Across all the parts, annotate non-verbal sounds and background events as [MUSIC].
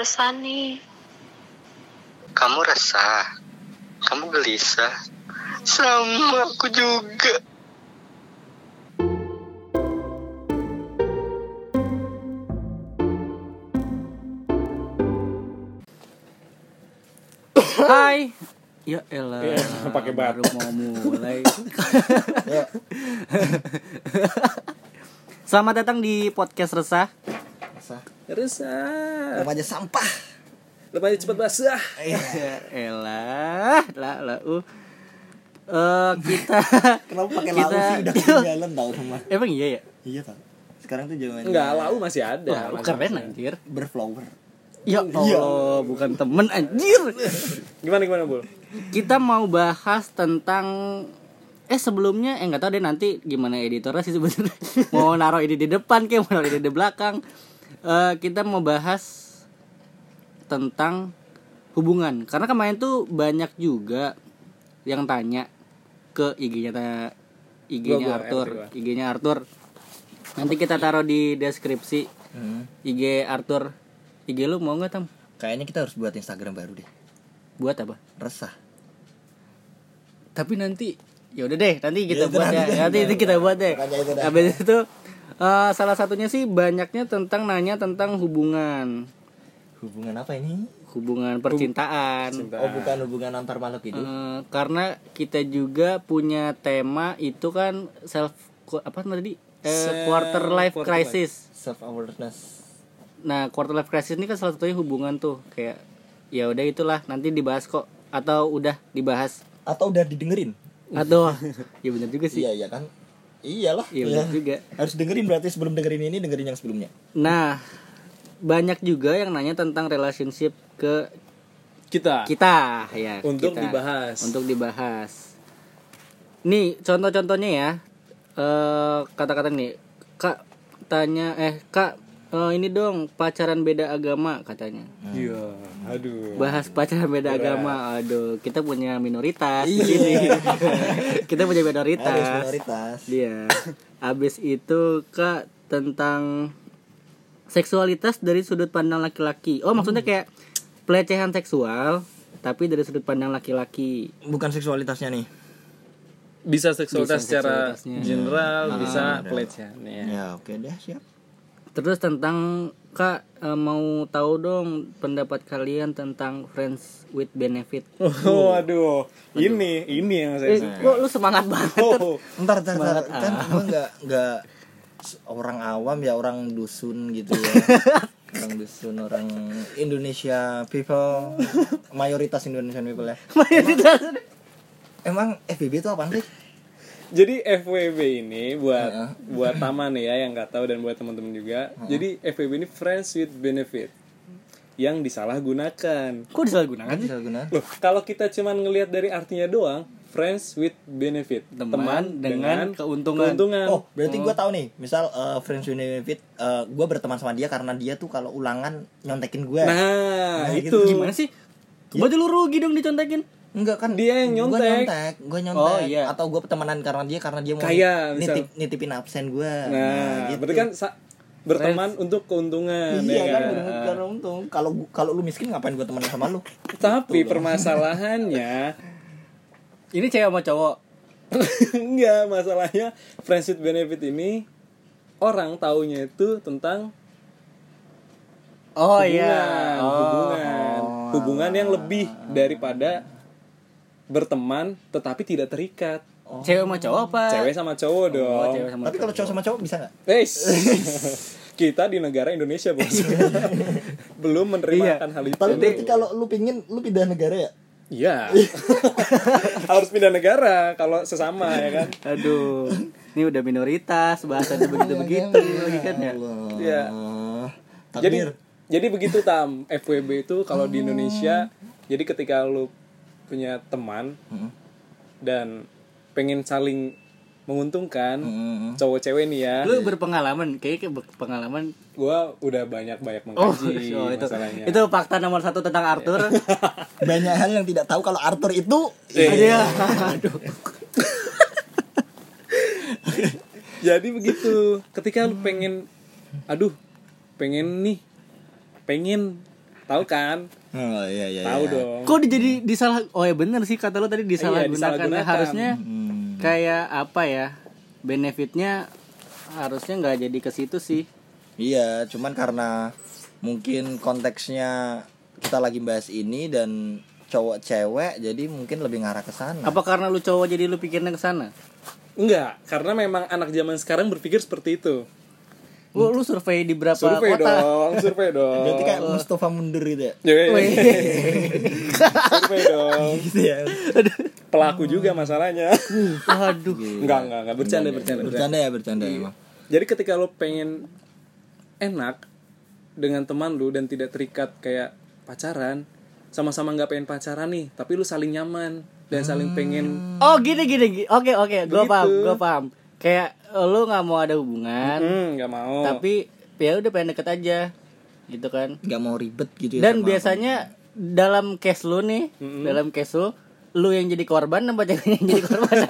resah nih. Kamu resah. Kamu gelisah. Sama aku juga. Hai. Ya elah. Iya, [LAUGHS] pakai baru mau mulai. [LAUGHS] Ya. Selamat datang di podcast resah. Resah. Resah. Remaja sampah. Lepasnya cepat basah. Ya elah, lah lah uh. Eh, kita [LAUGHS] Kenapa pakai Kita- lau sih udah [LAUGHS] ketinggalan tau sama. Emang iya ya? Iya tau. Sekarang tuh zaman Enggak, lau masih ada. Masih keren ada. anjir. berflower. Ya Allah, bukan temen anjir. Gimana gimana, Bul? Kita mau bahas tentang eh sebelumnya eh nggak tahu deh nanti gimana editornya sih sebenarnya [LAUGHS] mau naruh ini di depan kayak mau naruh ini di belakang Eh, kita mau bahas tentang hubungan karena kemarin tuh banyak juga yang tanya ke IG-nya IG-nya Arthur. IG-nya Arthur nanti kita taruh di deskripsi Hmm. IG Arthur IG lu mau nggak tam Kayaknya kita harus buat Instagram baru deh. buat apa Resah. tapi nanti ya udah deh nanti kita Ya, buat nanti ya deh. nanti itu kita buat deh habis itu eh, salah satunya sih banyaknya tentang nanya tentang hubungan Hubungan apa ini? hubungan percintaan Cinta. Oh bukan hubungan antar makhluk hidup. Eh, karena kita juga punya tema itu kan self apa tadi Eh, Self- quarter life quarter crisis Self awareness. nah quarter life crisis ini kan salah satunya hubungan tuh kayak ya udah itulah nanti dibahas kok atau udah dibahas Atau udah didengerin? atau [LAUGHS] ya benar juga sih Iya iya kan. Iyalah. Iya, benar juga. Harus dengerin berarti sebelum dengerin ini dengerin yang sebelumnya. Nah, banyak juga yang nanya tentang relationship ke Kita. kita ya. Untuk kita. dibahas. Untuk dibahas. Nih, contoh-contohnya ya. Eh kata-kata nih, Kak tanya eh Kak eh, ini dong pacaran beda agama katanya. Iya. Aduh. Bahas pacaran beda agama. Aduh, kita punya minoritas di Iya. sini. [LAUGHS] kita punya Harus minoritas. minoritas. Dia. Habis itu Kak tentang seksualitas dari sudut pandang laki-laki. Oh, maksudnya kayak pelecehan seksual tapi dari sudut pandang laki-laki. Bukan seksualitasnya nih. Bisa seksualitas Bisa secara general, bisa ada. pelecehan ya. Ya oke deh siap. Terus tentang Kak eh, mau tahu dong pendapat kalian tentang friends with benefit. [LAUGHS] Oh, aduh. Ini, ini yang saya Eh, suka. kok lu semangat banget? Oh, Ntar ntar ntar Semangat kan gue nggak nggak s- orang awam ya orang dusun gitu ya. [LAUGHS] orang dusun orang Indonesia people mayoritas Indonesian people ya. Mayoritas. Emang FBB itu apa sih? Jadi FWB ini buat Heeh. buat taman ya yang nggak tahu dan buat teman-teman juga. Jadi FWB ini friends with benefit yang disalahgunakan. Kok disalahgunakan sih? Bisa guna. Loh, kalau kita cuman ngelihat dari artinya doang, friends with benefit, Teman dengan keuntungan. keuntungan. Oh, berarti gue tahu nih. Misal uh, friends with benefit, uh, gue berteman sama dia karena dia tuh kalau ulangan nyontekin gue. Nah, Nah, itu gitu. Gimana sih? Berarti lu rugi dong dicontekin. Enggak kan? Dia yang Gue nyontek. nyontek, gue nyontek. Oh, iya. Atau gue pertemanan karena dia karena dia mau Kayak, misal. nitip, nitipin absen gue. Nah, berarti kan sa- berteman untuk keuntungan Iya ya kan, kan? karena untung. Kalau kalau lu miskin ngapain gue temenan sama lu? Tapi permasalahannya [LAUGHS] Ini cewek sama cowok. [LAUGHS] enggak masalahnya friends with benefit ini orang taunya itu tentang Oh hubungan, iya. Oh. hubungan, hubungan yang lebih daripada berteman tetapi tidak terikat. Cewek sama cowok apa? Cewek sama cowok dong. Oh, cewek sama Tapi kalau cowok sama cowok bisa nggak? Eish. [LAUGHS] kita di negara Indonesia bos [LAUGHS] belum menerima Iya. hal itu. Tapi berarti kalau lu pingin lu pindah negara ya? Iya. [LAUGHS] Harus pindah negara kalau sesama ya kan. Aduh. Ini udah minoritas, bahasanya begitu-begitu lagi kan ya. Iya. Jadi jadi begitu tam FWB itu kalau di Indonesia jadi ketika lu punya teman Hmm. dan pengen saling menguntungkan Hmm. cowok cewek nih ya Lu berpengalaman, kayaknya berpengalaman. gua udah banyak banyak Oh, mengkaji [LAUGHS] oh, itu masalahnya itu fakta nomor satu tentang Arthur. [LAUGHS] Banyak hal yang tidak tahu kalau Arthur itu Iya. [LAUGHS] Aduh. jadi begitu ketika lu pengen aduh pengen nih pengen tahu kan Oh iya iya. tahu iya. dong Kok jadi disalah Oh ya bener sih kata lo tadi disalahgunakan. disalahgunakan. Harusnya Hmm. kayak apa ya? Benefitnya harusnya nggak jadi ke situ sih. Iya, cuman karena mungkin konteksnya kita lagi bahas ini dan cowok cewek jadi mungkin lebih ngarah ke sana. Apa karena lu cowok jadi lu pikirnya ke sana? enggak karena memang anak zaman sekarang berpikir seperti itu Lu, lu survei di berapa survei kota? dong survei dong Berarti kayak Mustafa mundur gitu ya. Ya, ya, ya. Wih. survei dong [LAUGHS] Gitu ya. pelaku juga masalahnya Waduh. enggak enggak enggak bercanda bercanda, bercanda. Bercanda ya, bercanda emang. jadi ketika lo pengen enak dengan teman lu dan tidak terikat kayak pacaran sama-sama nggak pengen pacaran nih tapi lu saling nyaman dan saling pengen Oh gini gini. gini. Oke oke, gue paham, gue paham. Kayak lu nggak mau ada hubungan, hmm nggak mau tapi ya udah pengen deket aja, gitu kan? Nggak mau ribet gitu ya. Dan sama- biasanya dalam case lu nih, dalam case lu, lu yang jadi korban apa cewek yang jadi korban? [LAUGHS]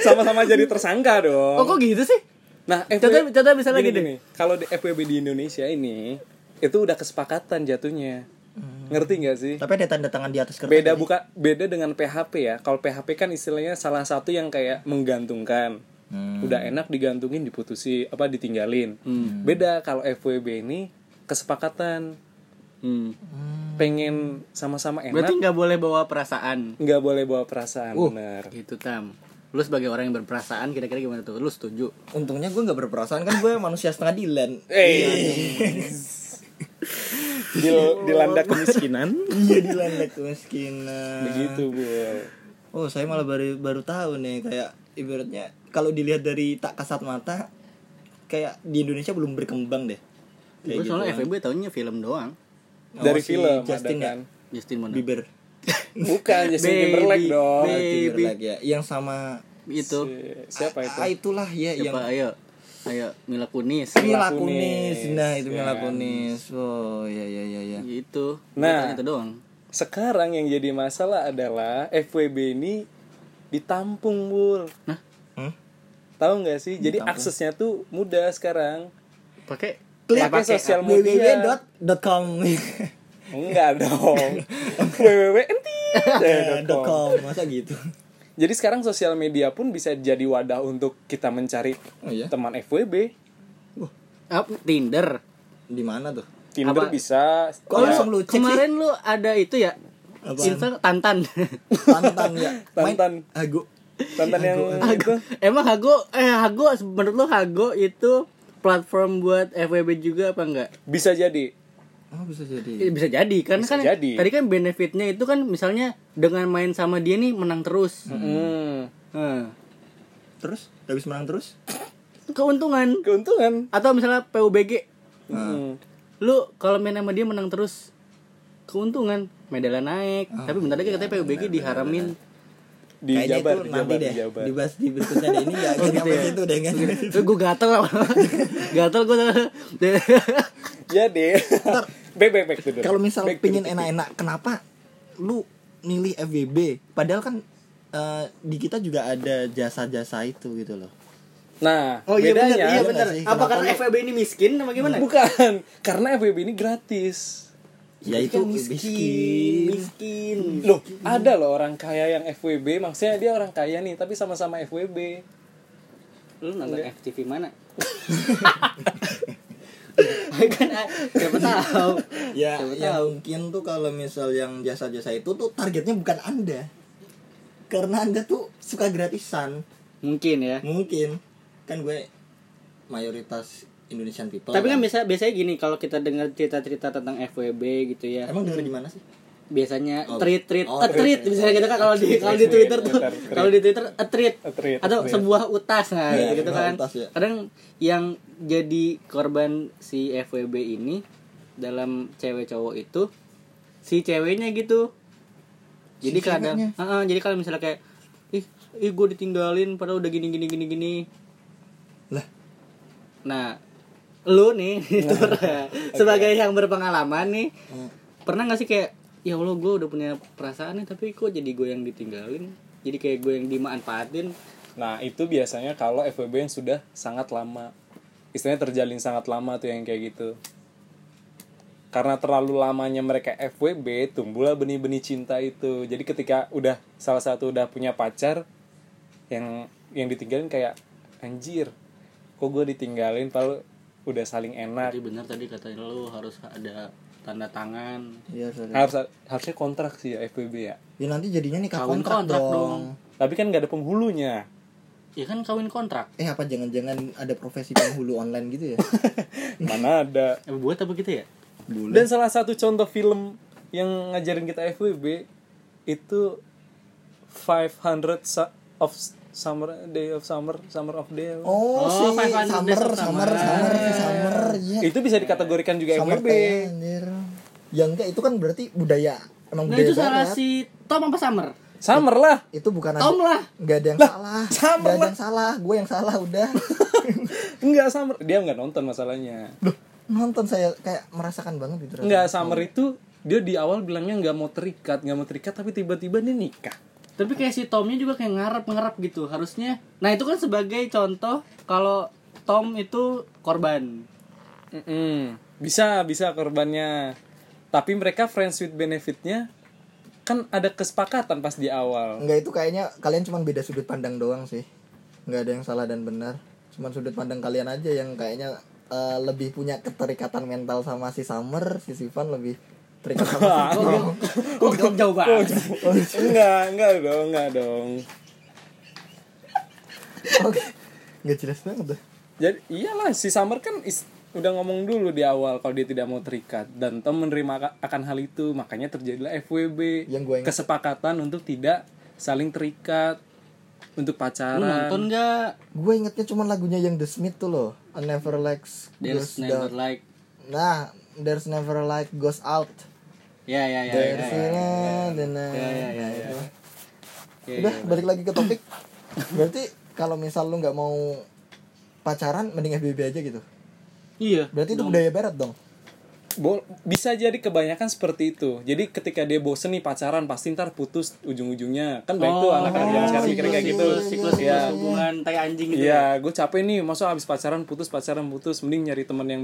sama-sama jadi tersangka dong oh kok gitu sih? nah Contoh- contoh misalnya gini, gini. gini. kalau di FWB di Indonesia ini itu udah kesepakatan jatuhnya ngerti nggak sih Tapi ada tanda tangan di atas kertas. beda buka beda dengan PHP ya kalau PHP kan istilahnya salah satu yang kayak menggantungkan Hmm. udah enak digantungin diputusi apa ditinggalin beda kalau FWB ini kesepakatan Hmm. pengen sama-sama Berarti enak nggak boleh bawa perasaan. nggak boleh bawa perasaan Uh. benar Gitu tam. Lu sebagai orang yang berperasaan kira-kira gimana tuh? Lu setuju? Untungnya gue nggak berperasaan kan gue manusia setengah dilan. [LAUGHS] eh Dil- dilanda kemiskinan [LAUGHS] Iya dilanda kemiskinan. begitu bu Oh saya malah baru baru tahu nih kayak ibaratnya kalau dilihat dari tak kasat mata kayak di Indonesia belum berkembang deh. Kayak Gue soalnya kan. FWB taunya film doang. Oh, dari si film Justin ada ya? kan Justin Mono. Bieber. [LAUGHS] bukan Justin Timberlake dong. Timberlake ya. Yang sama Itu. Si- siapa itu Ah, itulah ya yang Siapa? Ayo. Ayo Mila Kunis. Mila Kunis. Kunis. Nah, itu Mila Ya. Kunis. Oh, iya iya iya iya. Gitu. Nah. Itu doang. sekarang yang jadi masalah adalah FWB ini ditampung bul Nah, Hmm? tahu nggak sih jadi aksesnya tuh mudah sekarang pakai pakai sosial media www.com enggak dong www enti dot com [LAUGHS] masa gitu jadi sekarang sosial media pun bisa jadi wadah untuk kita mencari oh iya teman FWB Up, Tinder. di mana tuh Tinder Apa? bisa Kok ya, langsung lu cek sih? Kemarin lu ada itu ya? Apaan? Insta Tantan. tantan ya Tantan. Hago Tantan yang itu Emang Hago eh Hago menurut lu Hago itu platform buat FWB juga apa enggak? bisa jadi oh bisa jadi Eh, Bisa jadi kan Bisa kan jadi. tadi kan benefitnya itu kan misalnya dengan main sama dia nih menang terus. hmm. Nah, terus habis menang terus keuntungan keuntungan atau misalnya PUBG Hmm. lu kalau main sama dia menang terus keuntungan medalnya naik Ah, tapi bentar lagi katanya PUBG diharamin di kayaknya Jabar, itu di nanti Jabar, deh di Jabar. dibahas di berikutnya deh ini nggak Oh, gitu ya? situ deh situ. gue gatel [LAUGHS] gatel gue Ya deh. Back back back kalau misal back pingin enak-enak kenapa lu milih FWB padahal kan eh, di kita juga ada jasa-jasa itu gitu loh. Nah, oh iya benar bedanya iya bener. Benar sih. apa Kenapa karena FWB ini miskin apa gimana? Bukan [LAUGHS] karena FWB ini gratis. ya itu Kan miskin miskin. Loh, ada loh orang kaya yang FWB, maksudnya dia orang kaya nih, tapi sama-sama FWB. lu nonton FTV mana [LAUGHS] kan ah, siapa tahu. Ya Siapa ya tahu. mungkin tuh kalau misal yang jasa-jasa itu tuh targetnya bukan anda. Karena anda tuh suka gratisan. Mungkin ya. Mungkin. Kan gue mayoritas Indonesian people tapi kan biasa biasanya gini kalau kita dengar cerita-cerita tentang FWB gitu ya. Emang denger di mana sih biasanya Oh, tweet tweet oh, a tweet tweet. misalnya gitu kan kalau di kalau di Twitter tuh kalau di Twitter a a atau tweet. sebuah utas nah Iya, gitu kan utas, ya. kadang yang jadi korban si FWB ini dalam cewek cowok itu si ceweknya gitu jadi Si kadang ceweknya? Heeh, jadi kalau misalnya kayak ih ih gue ditinggalin padahal udah gini gini gini gini lah nah lu nih [LAUGHS] itu sebagai yang berpengalaman nih Hmm. pernah gak sih kayak ya allah gue udah punya perasaan nih tapi kok jadi gue yang ditinggalin jadi kayak gue yang dimanfaatin Nah, itu biasanya kalau FWB yang sudah sangat lama. Istilahnya terjalin sangat lama tuh yang kayak gitu. karena terlalu lamanya mereka FWB tumbuhlah benih-benih cinta itu jadi ketika udah salah satu udah punya pacar yang yang ditinggalin kayak anjir kok gue ditinggalin padahal udah saling enak Jadi benar tadi katanya lu harus ada tanda tangan. Iya, sorry. harus harusnya kontrak sih ya FWB ya Ya nanti jadinya nikah Kawin kontrak, kontrak dong. dong. tapi kan nggak ada penghulunya Ya kan kawin kontrak. Eh apa jangan-jangan ada profesi penghulu online gitu ya? [LAUGHS] mana ada Eh, buat apa gitu ya? dan salah satu contoh film yang ngajarin kita FWB itu 500 Su- of Summer Day of Summer Summer of Day Oh, Oh, si 500 summer, summer, Summer. summer, summer, iya. itu bisa dikategorikan juga Summer anjir. Ya enggak, itu kan berarti budaya. Emang Nah budaya itu salah si Tom apa Summer? Summer lah Itu bukan Tom ada, lah. Enggak ada yang salah. Summer Enggak ada lah. yang salah, gue yang salah udah. [LAUGHS] Enggak Summer dia nggak nonton masalahnya Loh, nonton saya kayak merasakan banget gitu. rasanya. Enggak Summer itu dia di awal bilangnya nggak mau terikat nggak mau terikat tapi tiba-tiba dia nikah Tapi kayak si Tomnya juga kayak ngarep-ngarep gitu harusnya. Nah itu kan sebagai contoh kalau Tom itu korban. Mm-mm. bisa bisa korbannya tapi mereka friends with benefitnya kan ada kesepakatan pas di awal Enggak itu kayaknya kalian cuma beda sudut pandang doang sih. Enggak ada yang salah dan benar. Cuman sudut pandang kalian aja yang kayaknya eh, lebih punya keterikatan mental sama si Summer, si Sivan lebih terikat sama. Kok jauh, jauh banget? enggak enggak dong enggak dong Oke. Enggak jelas banget dah. jadi iyalah si Summer kan is- udah ngomong dulu di awal kalau dia tidak mau terikat dan Tom menerima aka- akan hal itu makanya terjadilah FWB Yang ingat- kesepakatan untuk tidak saling terikat untuk Lu pacaran nonton gak? Gue ingetnya cuma lagunya yang The Smith tuh loh. I never like There's never down. like Nah, there's never like goes out. Ya ya ya ya. There's ya, ya. dan Ya, ya, ya, ya. Ya, Udah, ya. balik lagi ke topik. Berarti kalau misal lu nggak mau pacaran, mending FBB aja gitu. Iya. Berarti itu budaya barat dong. Bo- bisa jadi kebanyakan seperti itu jadi ketika dia bosen nih pacaran pasti ntar putus ujung-ujungnya kan baik tuh anak-anak zaman sekarang mikirnya kayak gitu siklus, siklus, ya hubungan tai anjing gitu. Iya, gue capek nih, masa habis pacaran putus pacaran putus, mending nyari teman yang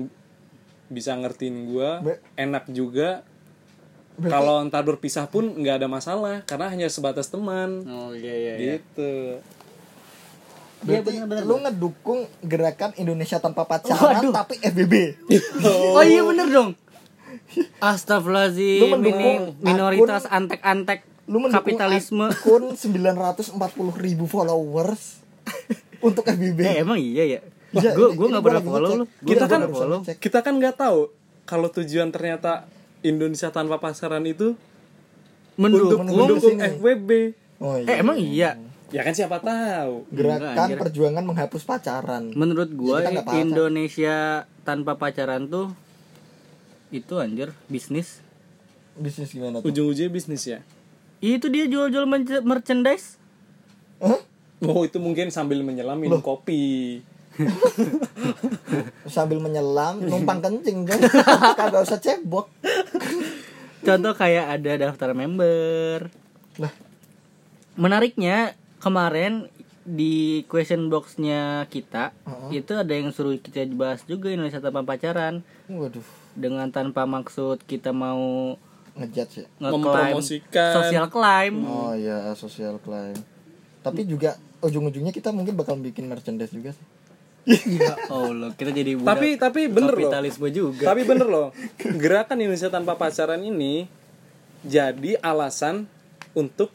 bisa ngertiin gue, enak juga. Berarti- Kalau ntar berpisah pun nggak ada masalah, karena hanya sebatas teman. Oh iya iya iya. Gitu. Berarti bener, bener, lu ngedukung gerakan Indonesia tanpa pacaran Waduh. tapi FBB. [LAUGHS] Oh iya bener dong. Astagfirullahaladzim Lu mendukung minoritas antek-antek Lu mendukung kapitalisme. akun [LAUGHS] 940 ribu followers untuk FBB. Eh emang iya ya. Iya, Gue ini- gue nggak gua pernah follow lu. Kita kan- follow. Kita kan nggak tahu kalau tujuan ternyata Indonesia tanpa pacaran itu Mendukung. untuk mendukung sini. FWB. Oh iya. Eh emang iya. Ya kan siapa tahu. gerakan Enggak, anjir. perjuangan menghapus pacaran. Menurut gue Ya. Indonesia tanpa pacaran tuh itu anjir bisnis. Bisnis gimana tuh? Ujung-ujungnya bisnis ya. Itu dia jual-jual merch- merchandise. Hah? Oh itu mungkin sambil menyelam minum kopi. [LAUGHS] Sambil menyelam, numpang kencing kan. [LAUGHS] Kagak usah cebok. Contoh kayak ada daftar member. Lah, Menariknya kemarin di question boxnya kita Heeh. itu ada yang suruh kita bahas juga Indonesia tanpa pacaran waduh, dengan tanpa maksud kita mau ngejudge ya. ngeklaim Mempromosikan. social claim. Oh iya, social claim. Tapi juga ujung-ujungnya kita mungkin bakal bikin merchandise juga sih. Ya Allah, kita jadi budak Tapi tapi bener loh. kapitalisme juga. Tapi bener loh, [LAUGHS] gerakan Indonesia tanpa pacaran ini jadi alasan untuk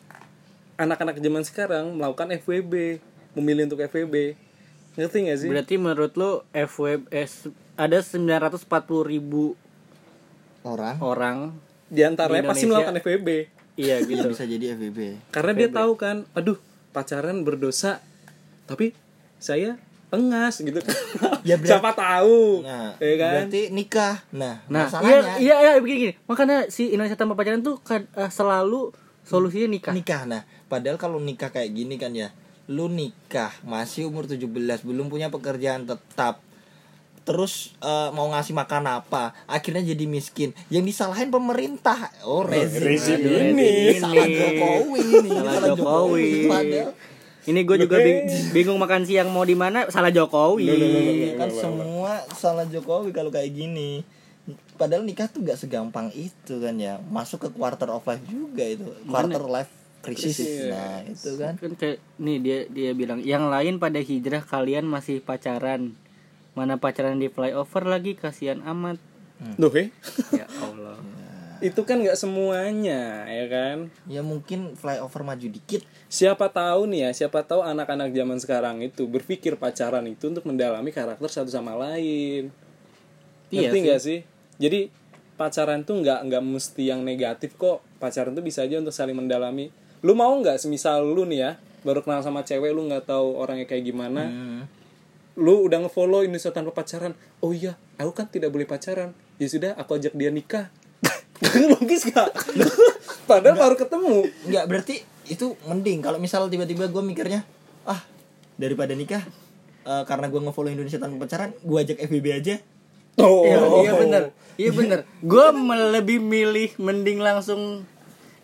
anak-anak zaman sekarang melakukan FWB, memilih untuk FWB. Ngerti gak sih? Berarti menurut lu FWB eh, ada 940 ribu Orang orang Di antaranya Di pasti melakukan FWB. iya gitu. bisa jadi FBB. Karena dia tahu kan, aduh pacaran berdosa, tapi saya engas gitu kan. Ya, [LAUGHS] berarti- Siapa tahu, Nah, ya kan? berarti nikah. Nah, Nah, iya masalahnya iya iya begini gini. Makanya si Indonesia tanpa pacaran tuh kan, eh, selalu solusinya nikah. nikah. Nah, padahal kalau nikah kayak gini kan ya, lu nikah masih umur 17, belum punya pekerjaan tetap. Terus eh, mau ngasih makan apa? Akhirnya jadi miskin. Yang disalahin pemerintah. Oh, rezim. rezim Aduh, ini. Salah Jokowi ini. Salah Jokowi. Padahal Ini gue juga bing- bingung makan siang mau di mana salah Jokowi. kan semua salah Jokowi kalau kayak gini. padahal nikah tuh gak segampang itu kan ya. Masuk ke quarter of life juga itu. Quarter life crisis. Crisis. nah itu kan. Kan kayak nih dia dia bilang yang lain pada hijrah kalian masih pacaran. Mana pacaran di flyover lagi kasihan amat. Duh, eh? ya Allah [LAUGHS] itu kan nggak semuanya ya kan? Ya mungkin flyover maju dikit. Siapa tahu nih ya siapa tahu anak-anak zaman sekarang itu berpikir pacaran itu untuk mendalami karakter satu sama lain. Iya ngerti sih. nggak sih? Jadi pacaran tuh nggak nggak mesti yang negatif kok. Pacaran tuh bisa aja untuk saling mendalami. Lu mau nggak semisal lu nih ya baru kenal sama cewek lu nggak tahu orangnya kayak gimana lu udah ngefollow Indonesia tanpa pacaran. Oh iya aku kan tidak boleh pacaran. Ya sudah aku ajak dia nikah [LAUGHS] logis gak padahal baru ketemu. Nggak berarti itu mending. Kalau misal tiba-tiba gue mikirnya ah daripada nikah eh, karena gue ngefollow Indonesia tanpa pacaran gue ajak FBB aja. Oh. Iya, iya bener. Iya bener. Gue lebih milih Mending langsung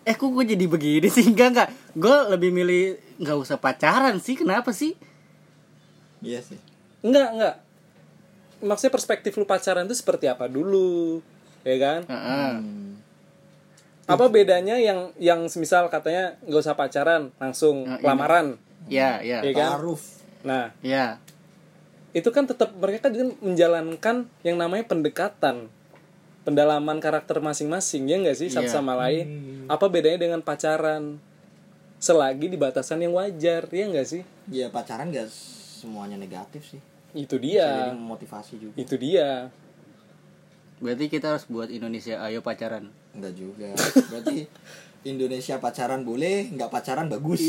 Eh kok gue jadi begini sih? Enggak enggak Gue lebih milih nggak usah pacaran sih. Kenapa sih? Iya sih. Enggak, enggak. Maksudnya perspektif lu pacaran itu seperti apa dulu? Ya kan? Heeh. Apa bedanya yang yang semisal katanya nggak usah pacaran, langsung Nah, lamaran. Ya ya Iya kan? taruh Nah, Ya itu kan tetap mereka kan menjalankan yang namanya pendekatan. Pendalaman karakter masing-masing ya enggak sih satu Iya. sama lain? Apa bedanya dengan pacaran? Selagi di batasan yang wajar, ya enggak sih? ya pacaran gak semuanya negatif sih Itu Bisa dia. jadi memotivasi juga Itu dia. Berarti kita harus buat Indonesia Ayo pacaran enggak juga berarti Indonesia pacaran boleh nggak pacaran bagus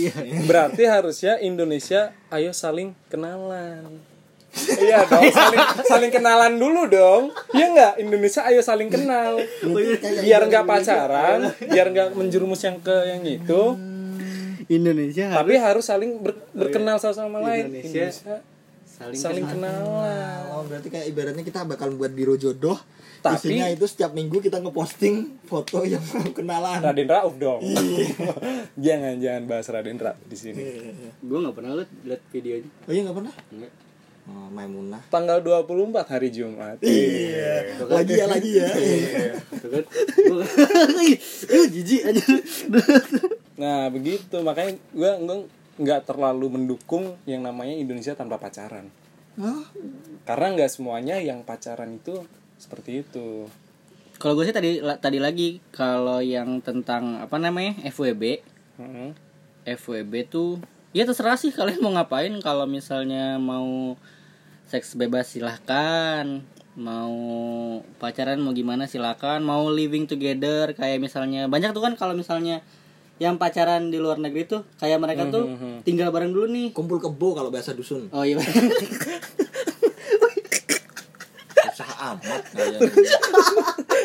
Berarti harusnya Indonesia ayo saling kenalan. [LAUGHS] iya dong, saling saling kenalan dulu dong. Iya nggak? Indonesia ayo saling kenal. Biar nggak pacaran, biar nggak menjerumus yang ke yang itu. Indonesia Tapi harus saling ber- berkenal satu sama lain. Indonesia Indonesia saling, saling kenal. kenalan. Oh berarti kayak ibaratnya kita bakal buat biro jodoh Tapi- Isinya itu setiap minggu kita ngeposting foto yang [LAUGHS] kenalan Raden Rauf dong. [LAUGHS] jangan jangan bahas Raden Rauf di sini. Gue nggak pernah liat, liat videonya Oh iya gak pernah? Enggak. Oh, Maimunah Tanggal 24 hari Jumat. Iya Lagi ya lagi ya kan Gua- Ih, jijik aja Nah begitu makanya gue nggak terlalu mendukung yang namanya Indonesia tanpa pacaran. Hah? Karena nggak semuanya yang pacaran itu seperti itu. Kalau gue sih tadi la- tadi lagi kalau yang tentang apa namanya FWB, Mm-mm. FWB tuh ya terserah sih kalian mau ngapain. Kalau misalnya mau seks bebas silahkan. Mau pacaran mau gimana silakan mau living together kayak misalnya banyak tuh kan kalau misalnya yang pacaran di luar negeri tuh kayak mereka tuh Mhm. tinggal bareng dulu nih. Kumpul kebo kalau bahasa dusun. Oh iya [LAUGHS] amat [LAUGHS] kayaknya.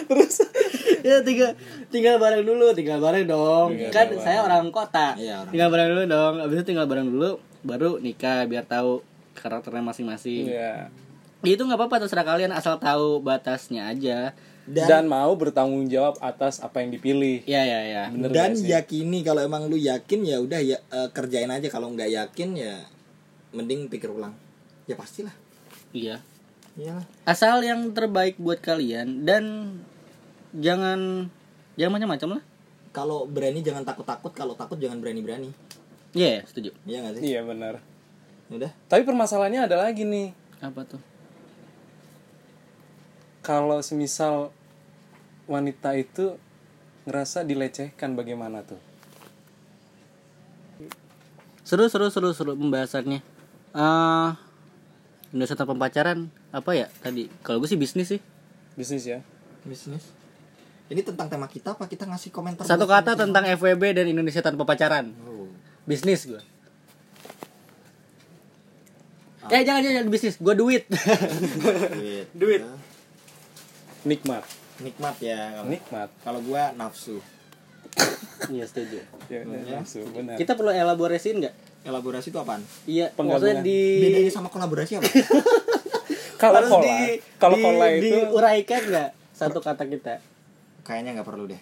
[LAUGHS] ya tinggal tinggal bareng dulu tinggal bareng dong. Tinggal kan bareng. saya orang kota. Iya, orang tinggal bareng dulu dong. Abis itu tinggal bareng dulu baru nikah biar tahu karakternya masing-masing. Iya. itu nggak apa-apa terserah kalian asal tahu batasnya aja. Dan, Dan, mau bertanggung jawab atas apa yang dipilih. ya ya ya Bener dan sih? yakini kalau emang lu yakin ya udah ya eh, kerjain aja. Kalau nggak yakin ya mending pikir ulang. Ya pastilah. Iya iyalah asal yang terbaik buat kalian dan jangan jangan macam-macam lah. Kalau berani jangan takut-takut kalau takut jangan berani-berani. Iya setuju. Iya nggak sih? Iya benar. udah. Tapi permasalahannya ada lagi nih. apa tuh? Kalau semisal wanita itu ngerasa dilecehkan bagaimana tuh? seru seru seru seru pembahasannya. Eh Indonesia tanpa pacaran apa ya tadi kalau gue sih bisnis sih Bisnis ya. bisnis ini tentang tema kita apa kita ngasih komentar satu kata netizen? tentang FWB dan Indonesia tanpa pacaran Oh. bisnis gue eh jangan jangan jangan bisnis gue duit [LAUGHS] duit Duit. Ya, Nikmat. nikmat ya kalau- Nikmat. kalau gua nafsu [COUGHS] iya setuju Ya, nafsu, benar. kita perlu elaborasiin nggak elaborasi itu apaan iya Penggabungan. maksudnya di bedanya sama kolaborasi apa [LAUGHS] Kalau harus kola, di- kalau di- kola itu diuraikan nggak satu kata kita? Kayaknya nggak perlu deh.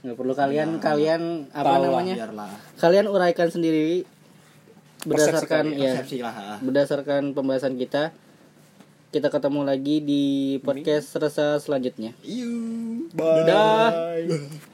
Nggak perlu. Kalian kalian apa Tahu lah, namanya? Biarlah. Kalian uraikan sendiri berdasarkan Persepsi ya persepsi lah. ah. berdasarkan pembahasan kita. Kita ketemu lagi di podcast rasa selanjutnya. Iu. Dah. [LAUGHS]